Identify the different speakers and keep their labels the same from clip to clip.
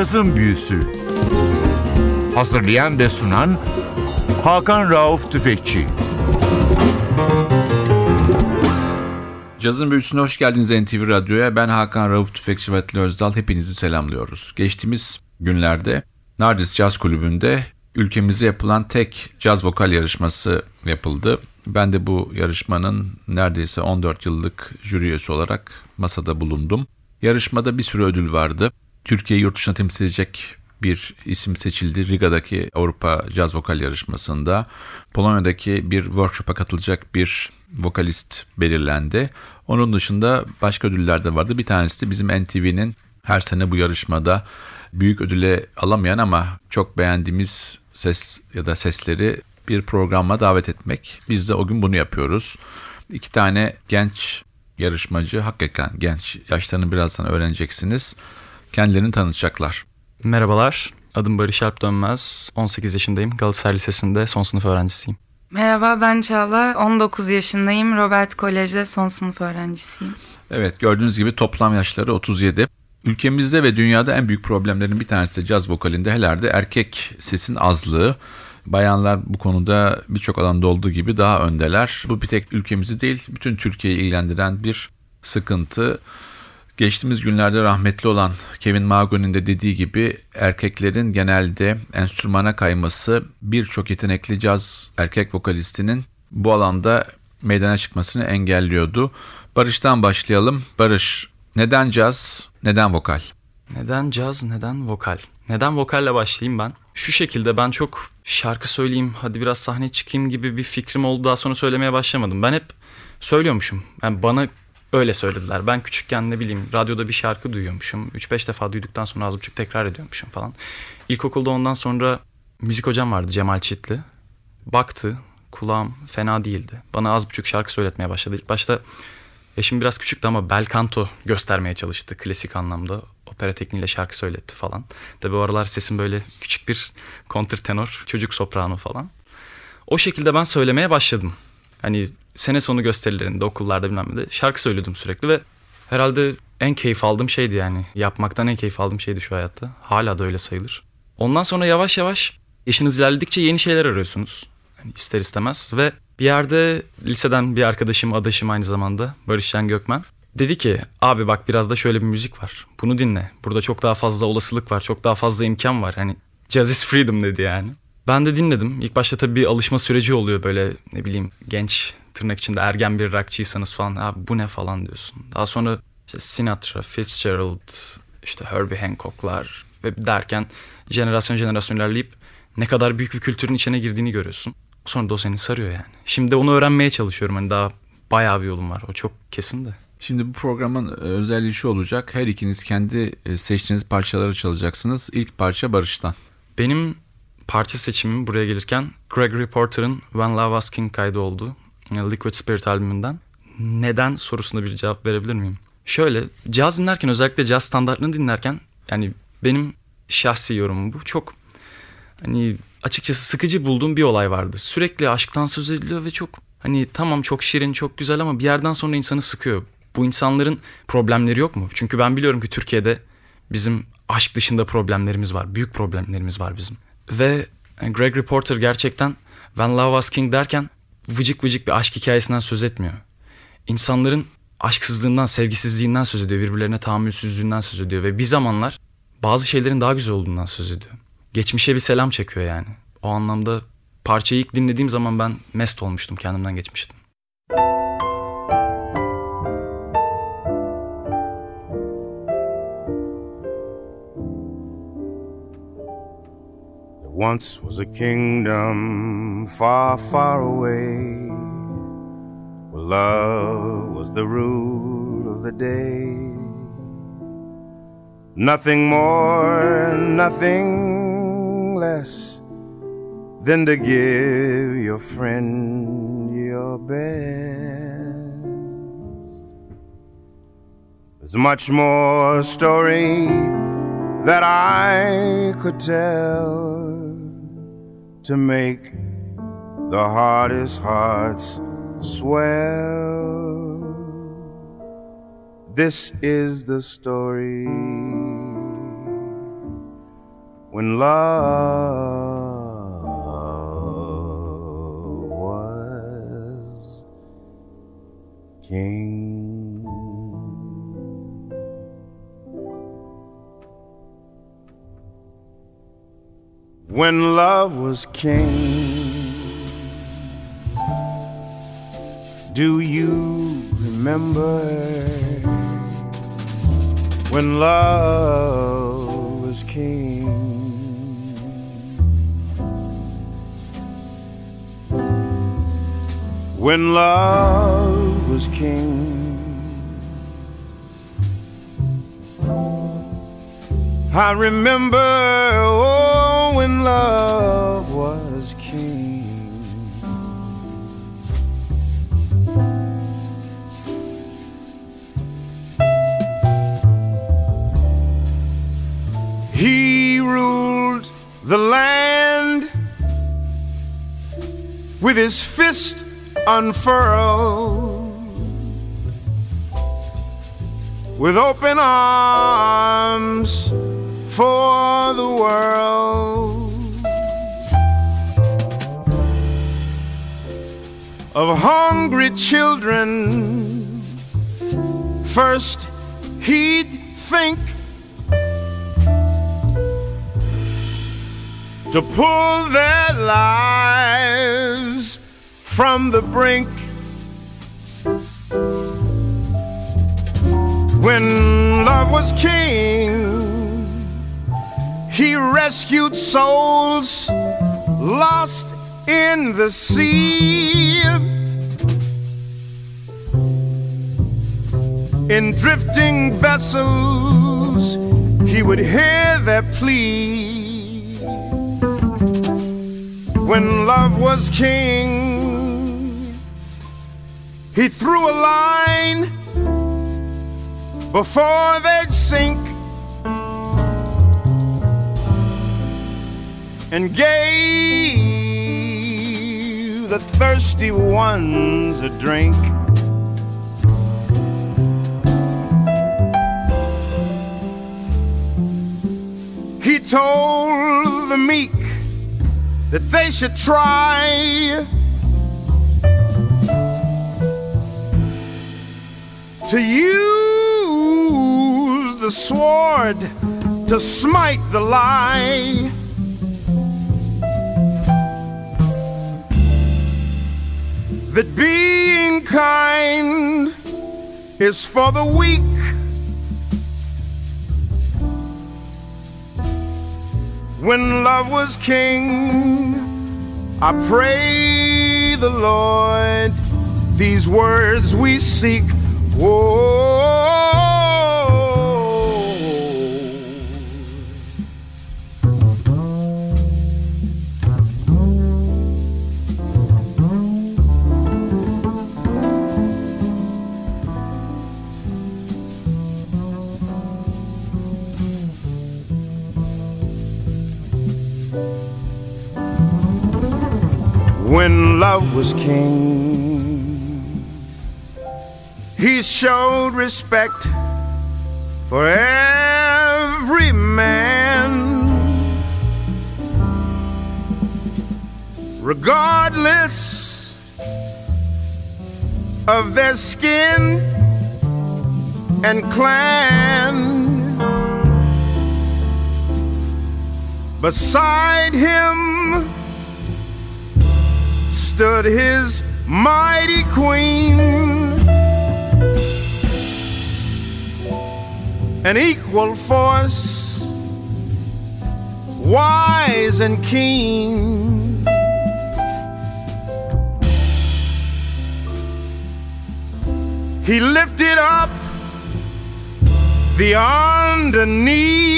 Speaker 1: Cazın Büyüsü Hazırlayan ve sunan Hakan Rauf Tüfekçi
Speaker 2: Cazın Büyüsü'ne hoş geldiniz NTV Radyo'ya. Ben Hakan Rauf Tüfekçi ve Özdal. Hepinizi selamlıyoruz. Geçtiğimiz günlerde Nardis Caz Kulübü'nde ülkemizde yapılan tek caz vokal yarışması yapıldı. Ben de bu yarışmanın neredeyse 14 yıllık jüri üyesi olarak masada bulundum. Yarışmada bir sürü ödül vardı. Türkiye'yi yurt dışına temsil edecek bir isim seçildi Riga'daki Avrupa Caz Vokal Yarışması'nda. Polonya'daki bir workshop'a katılacak bir vokalist belirlendi. Onun dışında başka ödüller de vardı. Bir tanesi de bizim NTV'nin her sene bu yarışmada büyük ödüle alamayan ama çok beğendiğimiz ses ya da sesleri bir programa davet etmek. Biz de o gün bunu yapıyoruz. İki tane genç yarışmacı, hakikaten genç, yaşlarını birazdan öğreneceksiniz. Kendilerini tanıtacaklar.
Speaker 3: Merhabalar, adım Barış Alp Dönmez. 18 yaşındayım. Galatasaray Lisesi'nde son sınıf öğrencisiyim.
Speaker 4: Merhaba ben Çağla. 19 yaşındayım. Robert Kolej'de son sınıf öğrencisiyim.
Speaker 2: Evet gördüğünüz gibi toplam yaşları 37. Ülkemizde ve dünyada en büyük problemlerin bir tanesi de caz vokalinde herhalde erkek sesin azlığı. Bayanlar bu konuda birçok alanda olduğu gibi daha öndeler. Bu bir tek ülkemizi değil, bütün Türkiye'yi ilgilendiren bir sıkıntı. Geçtiğimiz günlerde rahmetli olan Kevin Mago'nun de dediği gibi erkeklerin genelde enstrümana kayması birçok yetenekli caz erkek vokalistinin bu alanda meydana çıkmasını engelliyordu. Barış'tan başlayalım. Barış, neden caz, neden vokal?
Speaker 3: Neden caz, neden vokal? Neden vokalle başlayayım ben? Şu şekilde ben çok şarkı söyleyeyim, hadi biraz sahne çıkayım gibi bir fikrim oldu. Daha sonra söylemeye başlamadım. Ben hep söylüyormuşum. Yani bana öyle söylediler. Ben küçükken ne bileyim radyoda bir şarkı duyuyormuşum. 3-5 defa duyduktan sonra az buçuk tekrar ediyormuşum falan. İlkokulda ondan sonra müzik hocam vardı Cemal Çitli. Baktı kulağım fena değildi. Bana az buçuk şarkı söyletmeye başladı. İlk başta Eşim biraz küçüktü ama bel canto göstermeye çalıştı klasik anlamda. Opera tekniğiyle şarkı söyletti falan. Tabi o aralar sesim böyle küçük bir kontrtenor, çocuk soprano falan. O şekilde ben söylemeye başladım. Hani sene sonu gösterilerinde, okullarda bilmem ne de şarkı söylüyordum sürekli ve herhalde en keyif aldığım şeydi yani. Yapmaktan en keyif aldığım şeydi şu hayatta. Hala da öyle sayılır. Ondan sonra yavaş yavaş yaşınız ilerledikçe yeni şeyler arıyorsunuz. Yani ister istemez ve bir yerde liseden bir arkadaşım, adaşım aynı zamanda Barış Şen Gökmen. Dedi ki abi bak biraz da şöyle bir müzik var. Bunu dinle. Burada çok daha fazla olasılık var. Çok daha fazla imkan var. Hani jazz is freedom dedi yani. Ben de dinledim. İlk başta tabii bir alışma süreci oluyor böyle ne bileyim genç tırnak içinde ergen bir rockçıysanız falan. Abi bu ne falan diyorsun. Daha sonra işte Sinatra, Fitzgerald, işte Herbie Hancock'lar ve derken jenerasyon jenerasyon ilerleyip ne kadar büyük bir kültürün içine girdiğini görüyorsun. Sonra da o seni sarıyor yani. Şimdi onu öğrenmeye çalışıyorum. Hani daha bayağı bir yolum var. O çok kesin de.
Speaker 2: Şimdi bu programın e, özelliği şu olacak. Her ikiniz kendi e, seçtiğiniz parçaları çalacaksınız. İlk parça Barış'tan.
Speaker 3: Benim parça seçimim buraya gelirken Gregory Porter'ın When Love Was King kaydı oldu. Liquid Spirit albümünden. Neden sorusuna bir cevap verebilir miyim? Şöyle, caz dinlerken özellikle caz standartlarını dinlerken yani benim şahsi yorumum bu. Çok hani açıkçası sıkıcı bulduğum bir olay vardı. Sürekli aşktan söz ediliyor ve çok hani tamam çok şirin, çok güzel ama bir yerden sonra insanı sıkıyor. Bu insanların problemleri yok mu? Çünkü ben biliyorum ki Türkiye'de bizim aşk dışında problemlerimiz var. Büyük problemlerimiz var bizim. Ve Greg Reporter gerçekten When Love Was King derken vıcık vıcık bir aşk hikayesinden söz etmiyor. İnsanların aşksızlığından, sevgisizliğinden söz ediyor. Birbirlerine tahammülsüzlüğünden söz ediyor. Ve bir zamanlar bazı şeylerin daha güzel olduğundan söz ediyor geçmişe bir selam çekiyor yani. O anlamda parçayı ilk dinlediğim zaman ben mest olmuştum, kendimden geçmiştim.
Speaker 5: Once was a kingdom far, far away, where love was the rule of the day. Nothing more, nothing less than to give your friend your best. There's much more story that I could tell to make the hardest hearts swell. This is the story when love was king. When love was king, do you remember when love was king? When love was king. I remember oh, when love was king. He ruled the land with his fist unfurled with open arms for the world of hungry children. First, he'd think to pull their lives from the brink. When love was king, he rescued souls lost in the sea. In drifting vessels, he would hear their plea. When love was king, he threw a line before they'd sink and gave the thirsty ones a drink. He told the meek that they should try to use the sword to smite the lie. That being kind is for the weak. When love was king, I pray the Lord these words we seek. Whoa. When love was king, he showed respect for every man, regardless of their skin and clan. Beside him stood his mighty queen, an equal force, wise and keen. He lifted up the underneath.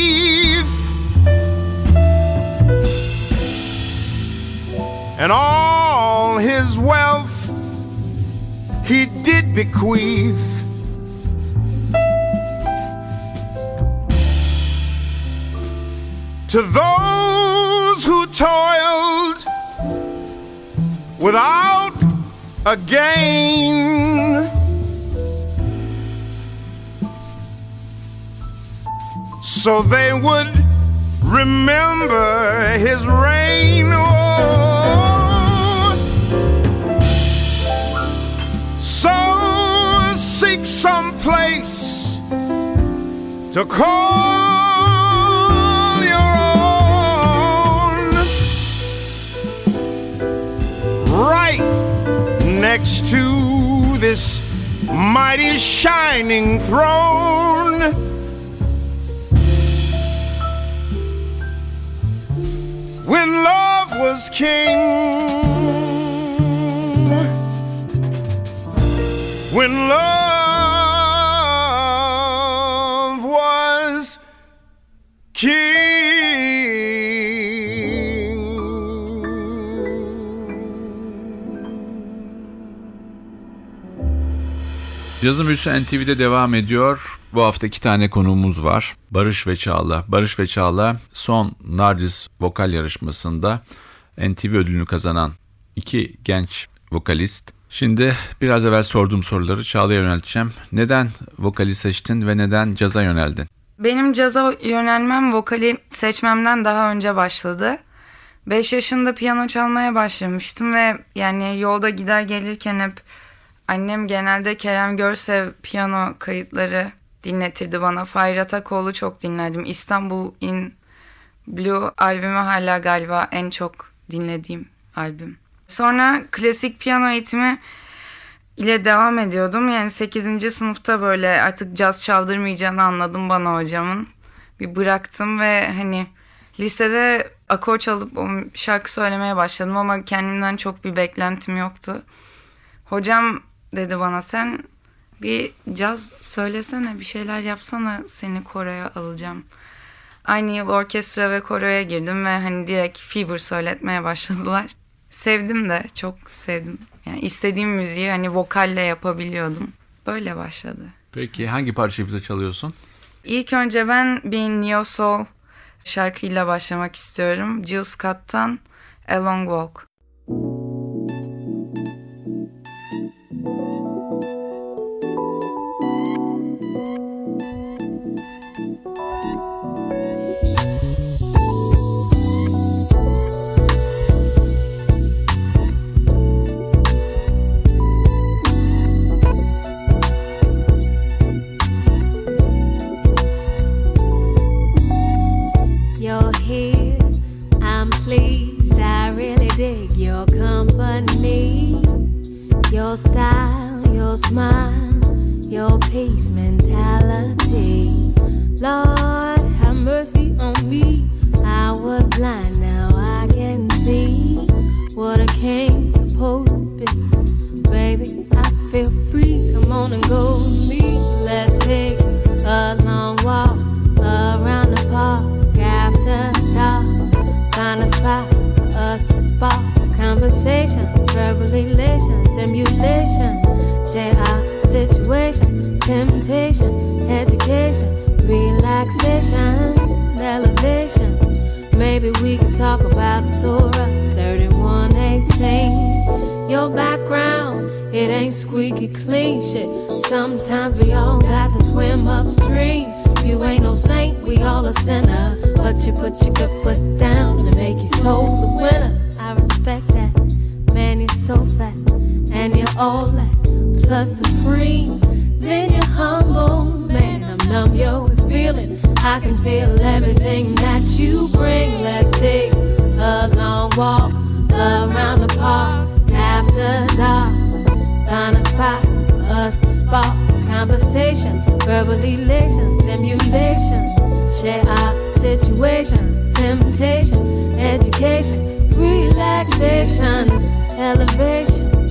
Speaker 5: and all his wealth he did bequeath. To those who toiled without a gain, so they would remember his reign. Oh, to call your own. Right next to this mighty shining throne. When love was king, when love king.
Speaker 2: Yazım Büyüsü NTV'de devam ediyor. Bu hafta iki tane konuğumuz var. Barış ve Çağla. Barış ve Çağla son Nardis vokal yarışmasında NTV ödülünü kazanan iki genç vokalist. Şimdi biraz evvel sorduğum soruları Çağla'ya yönelteceğim. Neden vokali seçtin ve neden caza yöneldin?
Speaker 4: Benim caza yönelmem vokali seçmemden daha önce başladı. 5 yaşında piyano çalmaya başlamıştım ve yani yolda gider gelirken hep annem genelde Kerem Görsev piyano kayıtları dinletirdi bana. Fahir Atakoğlu çok dinlerdim. İstanbul in Blue albümü hala galiba en çok dinlediğim albüm. Sonra klasik piyano eğitimi ile devam ediyordum. Yani 8. sınıfta böyle artık caz çaldırmayacağını anladım bana hocamın. Bir bıraktım ve hani lisede akor çalıp şarkı söylemeye başladım ama kendimden çok bir beklentim yoktu. Hocam dedi bana sen bir caz söylesene bir şeyler yapsana seni koroya alacağım. Aynı yıl orkestra ve koroya girdim ve hani direkt Fever söyletmeye başladılar. Sevdim de çok sevdim. Yani istediğim müziği hani vokalle yapabiliyordum. Böyle başladı.
Speaker 2: Peki hangi parçayı bize çalıyorsun?
Speaker 4: İlk önce ben bir Neo Soul şarkıyla başlamak istiyorum. Jill Scott'tan A Long Walk.
Speaker 6: Dig your company. Your style, your smile, your peace mentality. Lord, have mercy on me. I was blind, now I can see what a king's verbal elation, stimulation. Share situation, temptation, education, relaxation, elevation. Maybe we could talk about Surah 3118. Your background, it ain't squeaky clean shit. Sometimes we all got to swim upstream. You ain't no saint, we all a sinner. But you put your good foot down and make you soul the winner. I respect And you're all that. Plus supreme. Then you're humble. Man, I'm numb, yo, feeling. I can feel everything that you bring. Let's take a long walk around the park after dark. Find a spot for us to spark conversation, verbal elation, stimulation. Share our situation, temptation, education, relaxation, elevation.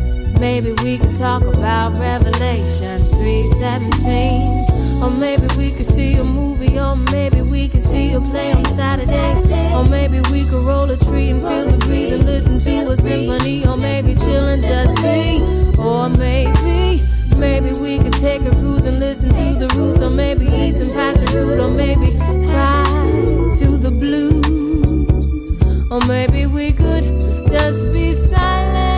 Speaker 6: Maybe we could talk about Revelations 317. Or maybe we could see a movie, or maybe we could see a play on Saturday. Or maybe we could roll a tree and feel the breeze and listen to a symphony. Or maybe chill and just be. Or maybe, maybe we could take a cruise and listen to the roots. Or maybe eat some passion fruit. Or maybe cry to the blues. Or maybe we could just be silent.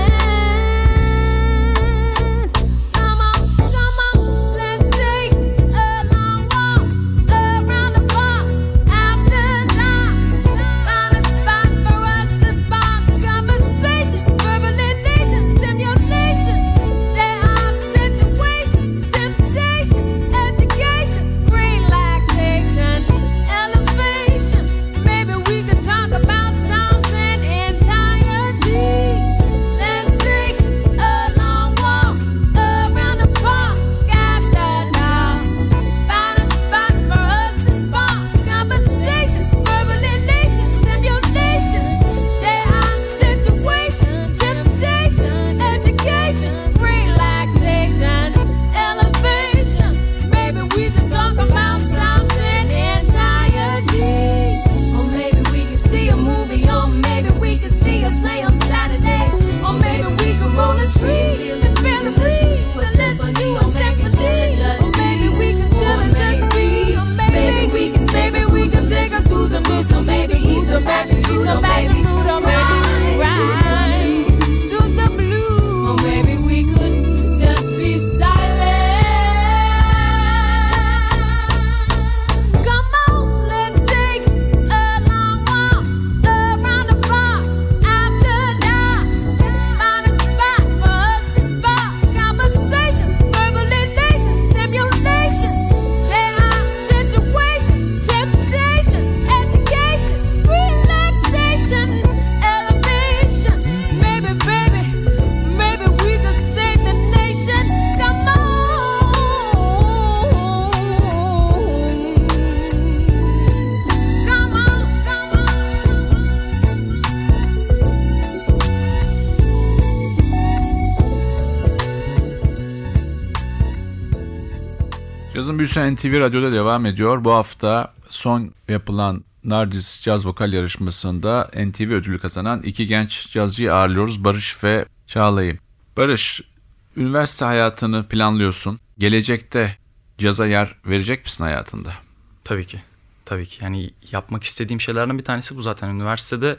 Speaker 6: baby.
Speaker 2: Büyüsen NTV Radyo'da devam ediyor. Bu hafta son yapılan Nardis Caz Vokal Yarışması'nda NTV ödülü kazanan iki genç cazcıyı ağırlıyoruz. Barış ve Çağla'yı. Barış, üniversite hayatını planlıyorsun. Gelecekte caza yer verecek misin hayatında?
Speaker 3: Tabii ki. Tabii ki. Yani yapmak istediğim şeylerden bir tanesi bu zaten. Üniversitede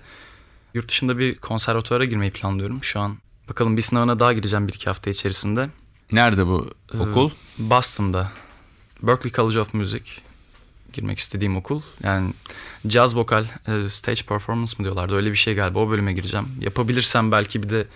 Speaker 3: yurt dışında bir konservatuvara girmeyi planlıyorum. Şu an bakalım bir sınavına daha gireceğim bir iki hafta içerisinde.
Speaker 2: Nerede bu
Speaker 3: Ee,
Speaker 2: okul?
Speaker 3: Boston'da. Berklee College of Music. Girmek istediğim okul. Yani jazz vokal, e, stage performance mı diyorlardı. Öyle bir şey galiba. O bölüme gireceğim. Yapabilirsem belki bir de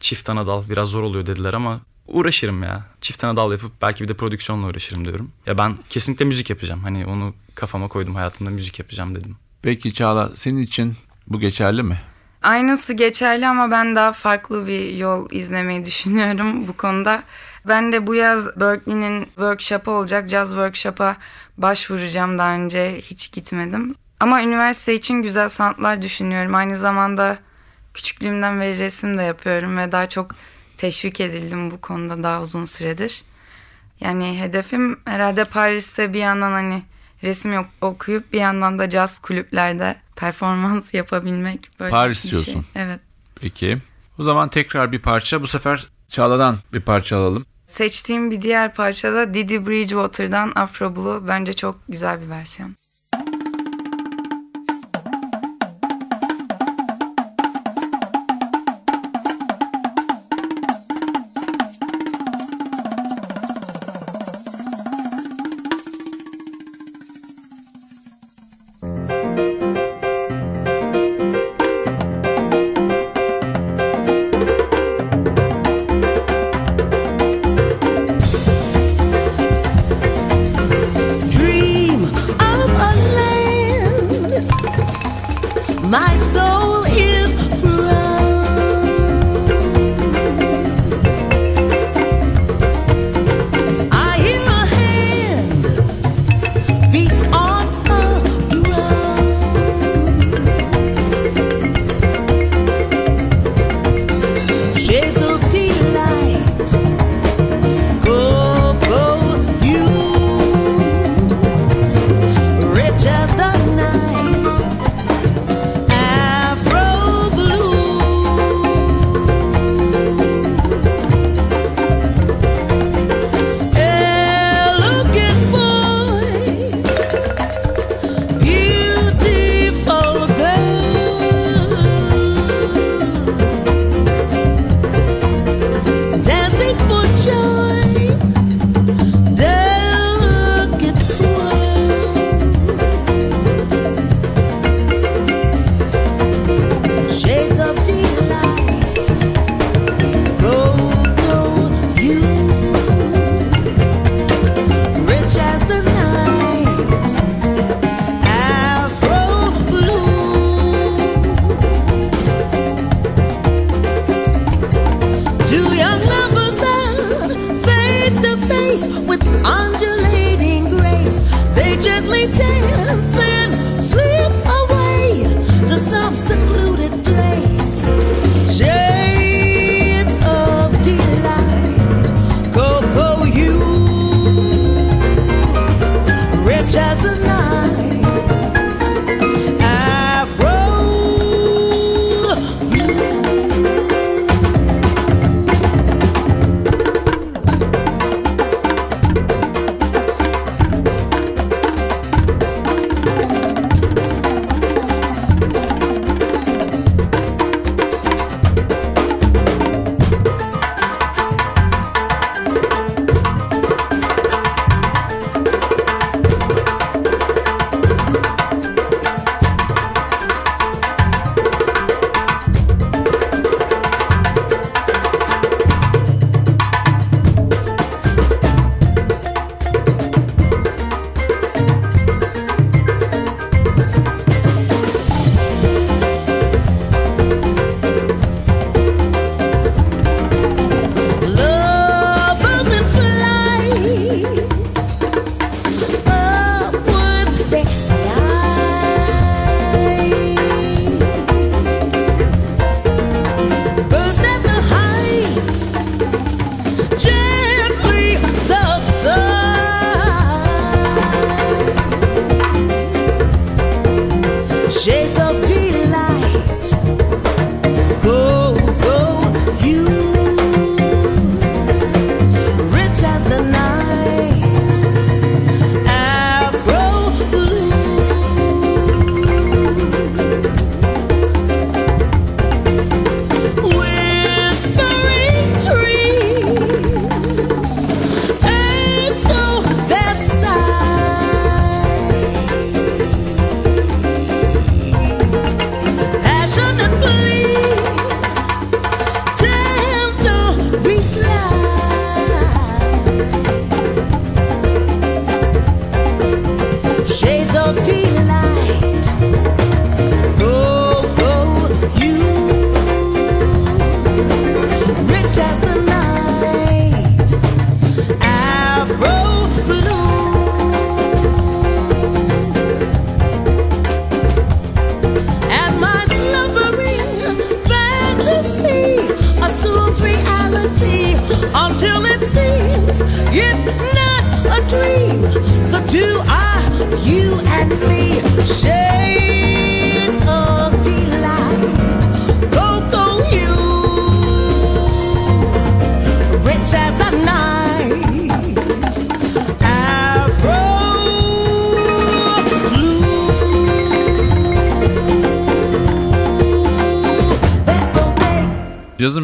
Speaker 3: çift ana dal biraz zor oluyor dediler ama uğraşırım ya. Çift ana dal yapıp belki bir de prodüksiyonla uğraşırım diyorum. Ya ben kesinlikle müzik yapacağım. Hani onu kafama koydum hayatımda müzik yapacağım dedim.
Speaker 2: Peki Çağla, senin için bu geçerli mi?
Speaker 4: Aynısı geçerli ama ben daha farklı bir yol izlemeyi düşünüyorum bu konuda. Ben de bu yaz Berkeley'nin workshop'ı olacak. Jazz workshop'a başvuracağım daha önce hiç gitmedim. Ama üniversite için güzel sanatlar düşünüyorum. Aynı zamanda küçüklüğümden beri resim de yapıyorum ve daha çok teşvik edildim bu konuda daha uzun süredir. Yani hedefim herhalde Paris'te bir yandan hani resim yok, okuyup bir yandan da caz kulüplerde performans yapabilmek. Böyle
Speaker 2: Paris
Speaker 4: bir
Speaker 2: diyorsun.
Speaker 4: Şey. Evet.
Speaker 2: Peki. O zaman tekrar bir parça. Bu sefer Çağla'dan bir parça alalım.
Speaker 4: Seçtiğim bir diğer parçada Didi Bridgewater'dan Afro Blue bence çok güzel bir versiyon.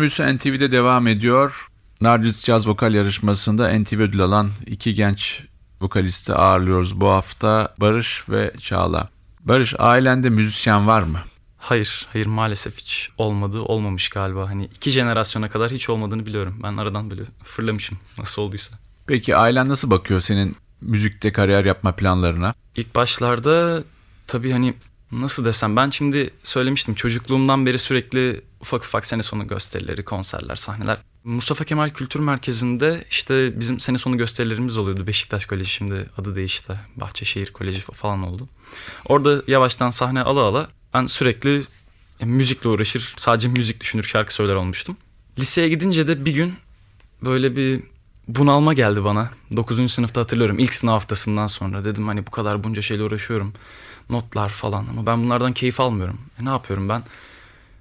Speaker 2: Büyüsü NTV'de devam ediyor. Nardis Caz Vokal Yarışması'nda NTV ödül alan iki genç vokalisti ağırlıyoruz bu hafta. Barış ve Çağla. Barış ailende müzisyen var mı?
Speaker 3: Hayır, hayır maalesef hiç olmadı, olmamış galiba. Hani iki jenerasyona kadar hiç olmadığını biliyorum. Ben aradan böyle fırlamışım nasıl olduysa.
Speaker 2: Peki ailen nasıl bakıyor senin müzikte kariyer yapma planlarına?
Speaker 3: İlk başlarda tabii hani nasıl desem ben şimdi söylemiştim çocukluğumdan beri sürekli ufak ufak sene sonu gösterileri, konserler, sahneler. Mustafa Kemal Kültür Merkezi'nde işte bizim sene sonu gösterilerimiz oluyordu. Beşiktaş Koleji şimdi adı değişti. Bahçeşehir Koleji falan oldu. Orada yavaştan sahne ala ala ben sürekli e, müzikle uğraşır, sadece müzik düşünür, şarkı söyler olmuştum. Liseye gidince de bir gün böyle bir bunalma geldi bana. 9. sınıfta hatırlıyorum ilk sınav haftasından sonra. Dedim hani bu kadar bunca şeyle uğraşıyorum. Notlar falan ama ben bunlardan keyif almıyorum. E ne yapıyorum ben?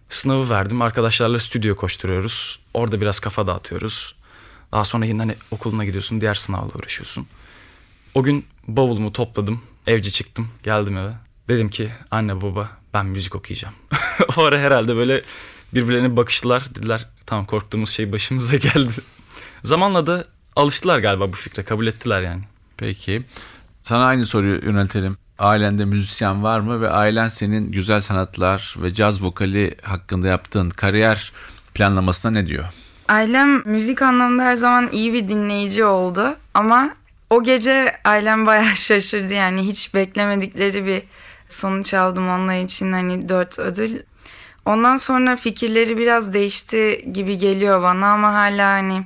Speaker 3: Sınavı verdim. Arkadaşlarla stüdyo koşturuyoruz. Orada biraz kafa dağıtıyoruz. Daha sonra yine hani okuluna gidiyorsun. Diğer sınavla uğraşıyorsun. O gün bavulumu topladım. Evci çıktım. Geldim eve. Dedim ki anne baba ben müzik okuyacağım. o ara herhalde böyle birbirlerine bakıştılar. Dediler tamam korktuğumuz şey başımıza geldi. Zamanla da alıştılar galiba bu fikre. Kabul ettiler yani.
Speaker 2: Peki. Sana aynı soruyu yöneltelim. Ailende müzisyen var mı ve ailen senin güzel sanatlar ve caz vokali hakkında yaptığın kariyer planlamasına ne diyor?
Speaker 4: Ailem müzik anlamında her zaman iyi bir dinleyici oldu ama o gece ailem bayağı şaşırdı yani hiç beklemedikleri bir sonuç aldım onlar için hani dört ödül. Ondan sonra fikirleri biraz değişti gibi geliyor bana ama hala hani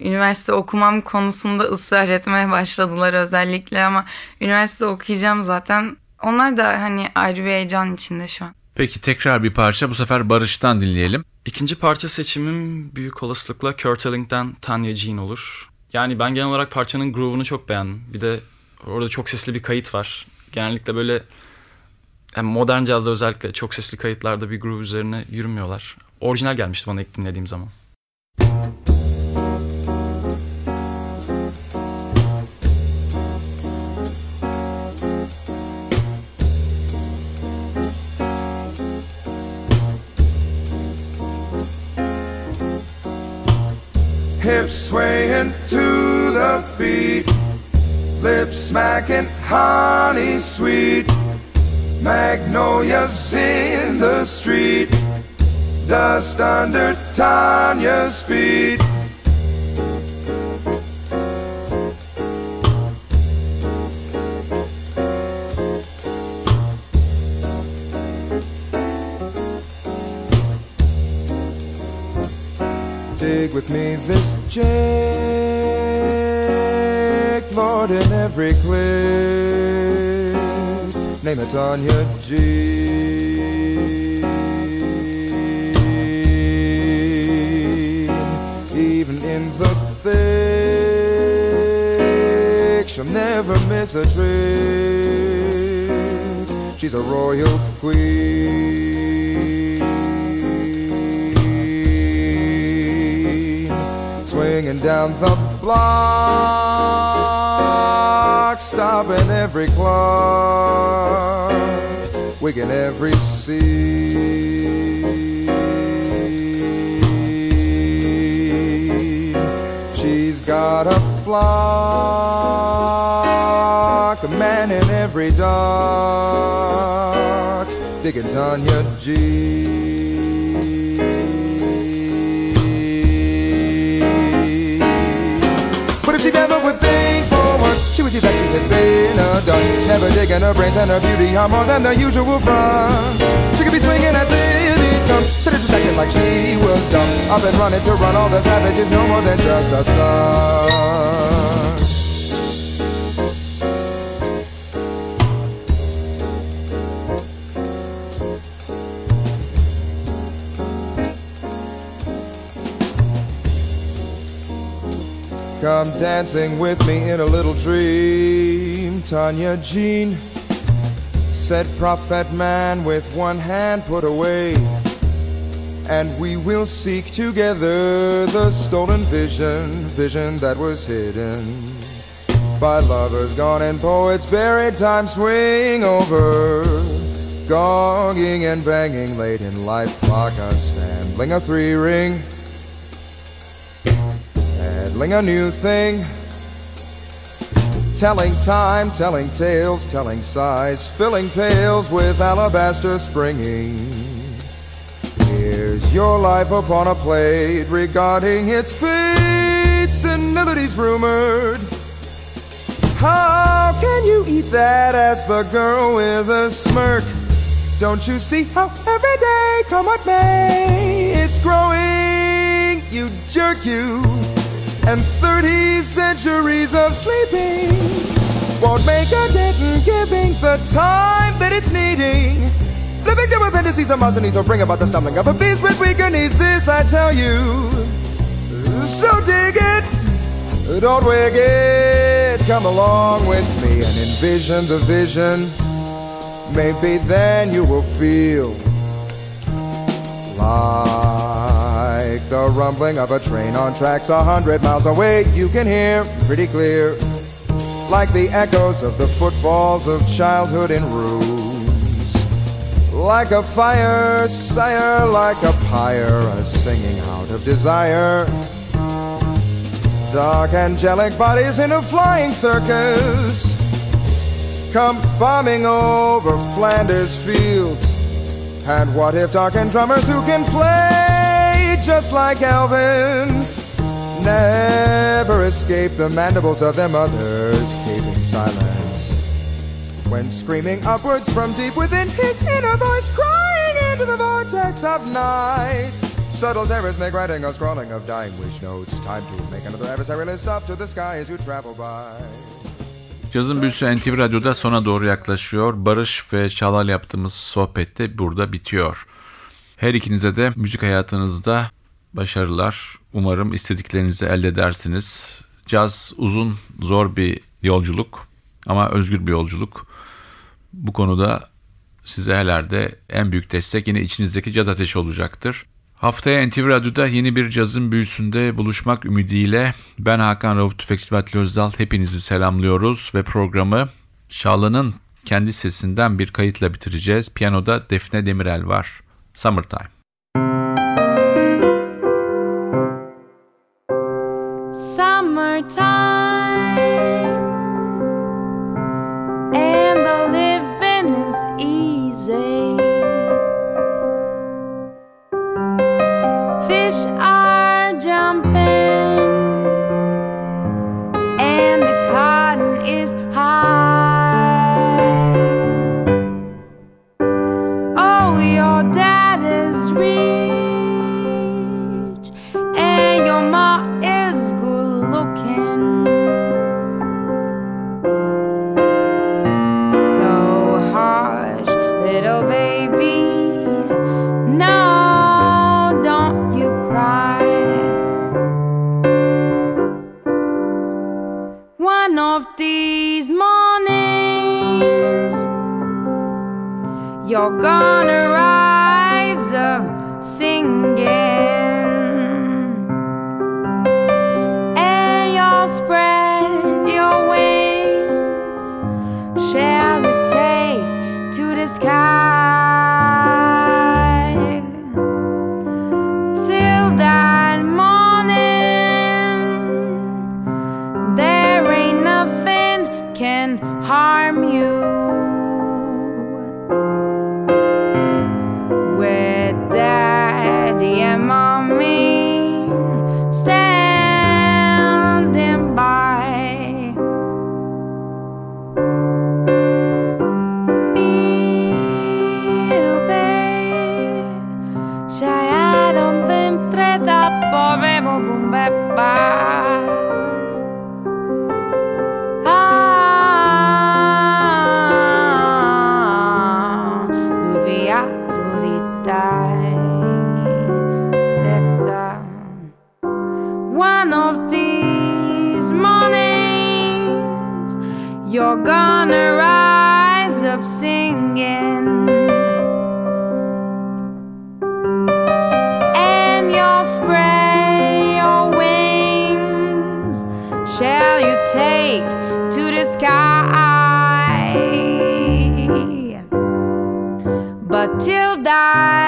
Speaker 4: üniversite okumam konusunda ısrar etmeye başladılar özellikle ama üniversite okuyacağım zaten. Onlar da hani ayrı bir heyecan içinde şu an.
Speaker 2: Peki tekrar bir parça bu sefer Barış'tan dinleyelim.
Speaker 3: İkinci parça seçimim büyük olasılıkla Kurt Elling'den Tanya Jean olur. Yani ben genel olarak parçanın groove'unu çok beğendim. Bir de orada çok sesli bir kayıt var. Genellikle böyle yani modern cazda özellikle çok sesli kayıtlarda bir groove üzerine yürümüyorlar. Orijinal gelmişti bana ilk dinlediğim zaman.
Speaker 5: Swaying to the beat, lips smacking honey sweet, magnolias in the street, dust under Tanya's feet. It on your. Even in the thick, she'll never miss a trick. She's a royal queen swinging down the block, stopping every clock, waking every scene. She's got a flock, a man in every dock, digging Tanya G. But if she never would think for once, she would see that she has been undone. Never digging her brains and her beauty are more than the usual front. She could be swinging at Lily instead of just acting like she was dumb. I've been running to run all the savages, no more than just a stunt. Dancing with me in a little dream, Tanya Jean. said prophet man with one hand put away. And we will seek together the stolen vision, vision that was hidden by lovers gone and poets buried. Time swing over, gonging and banging late in life clock assembling a three ring, peddling a new thing. Telling time, telling tales, telling sighs, filling pails with alabaster springing. Here's your life upon a plate regarding its fate, senility's rumored. How can you eat that? asked the girl with a smirk. Don't you see how every day, come what may, it's growing, you jerk you. And 30 centuries of sleeping won't make a dent in giving the time that it's needing. The victim of appendices and muscle will bring about the stumbling of a beast with weaker knees. This I tell you. So dig it, don't wig it. Come along with me and envision the vision. Maybe then you will feel like the rumbling of a train on tracks a hundred miles away. You can hear pretty clear, like the echoes of the footfalls of childhood in rooms. Like a fire, sire, like a pyre, a singing out of desire. Dark angelic bodies in a flying circus come bombing over Flanders fields. And what if darkened drummers who can play just like Alvin never escape the mandibles of their mothers, keeping silence? When screaming upwards from deep within his inner voice, crying into the vortex of night. Subtle terrors make writing a scrawling of dying wish notes. Time to make another adversary list up to the sky as you travel by.
Speaker 2: Cazın büyüsü NTV Radyo'da sona doğru yaklaşıyor. Barış ve Çağlar'la yaptığımız sohbet de burada bitiyor. Her ikinize de müzik hayatınızda başarılar. Umarım istediklerinizi elde edersiniz. Caz uzun, zor bir yolculuk ama özgür bir yolculuk. Bu konuda size herhalde en büyük destek yine içinizdeki caz ateşi olacaktır. Haftaya NTV Radyo'da yeni bir cazın büyüsünde buluşmak ümidiyle ben Hakan Rauf Tüfekçi ve Atli Özdal hepinizi selamlıyoruz ve programı Şalan'ın kendi sesinden bir kayıtla bitireceğiz. Piyanoda Defne Demirel var. Summertime.
Speaker 7: Summertime till die.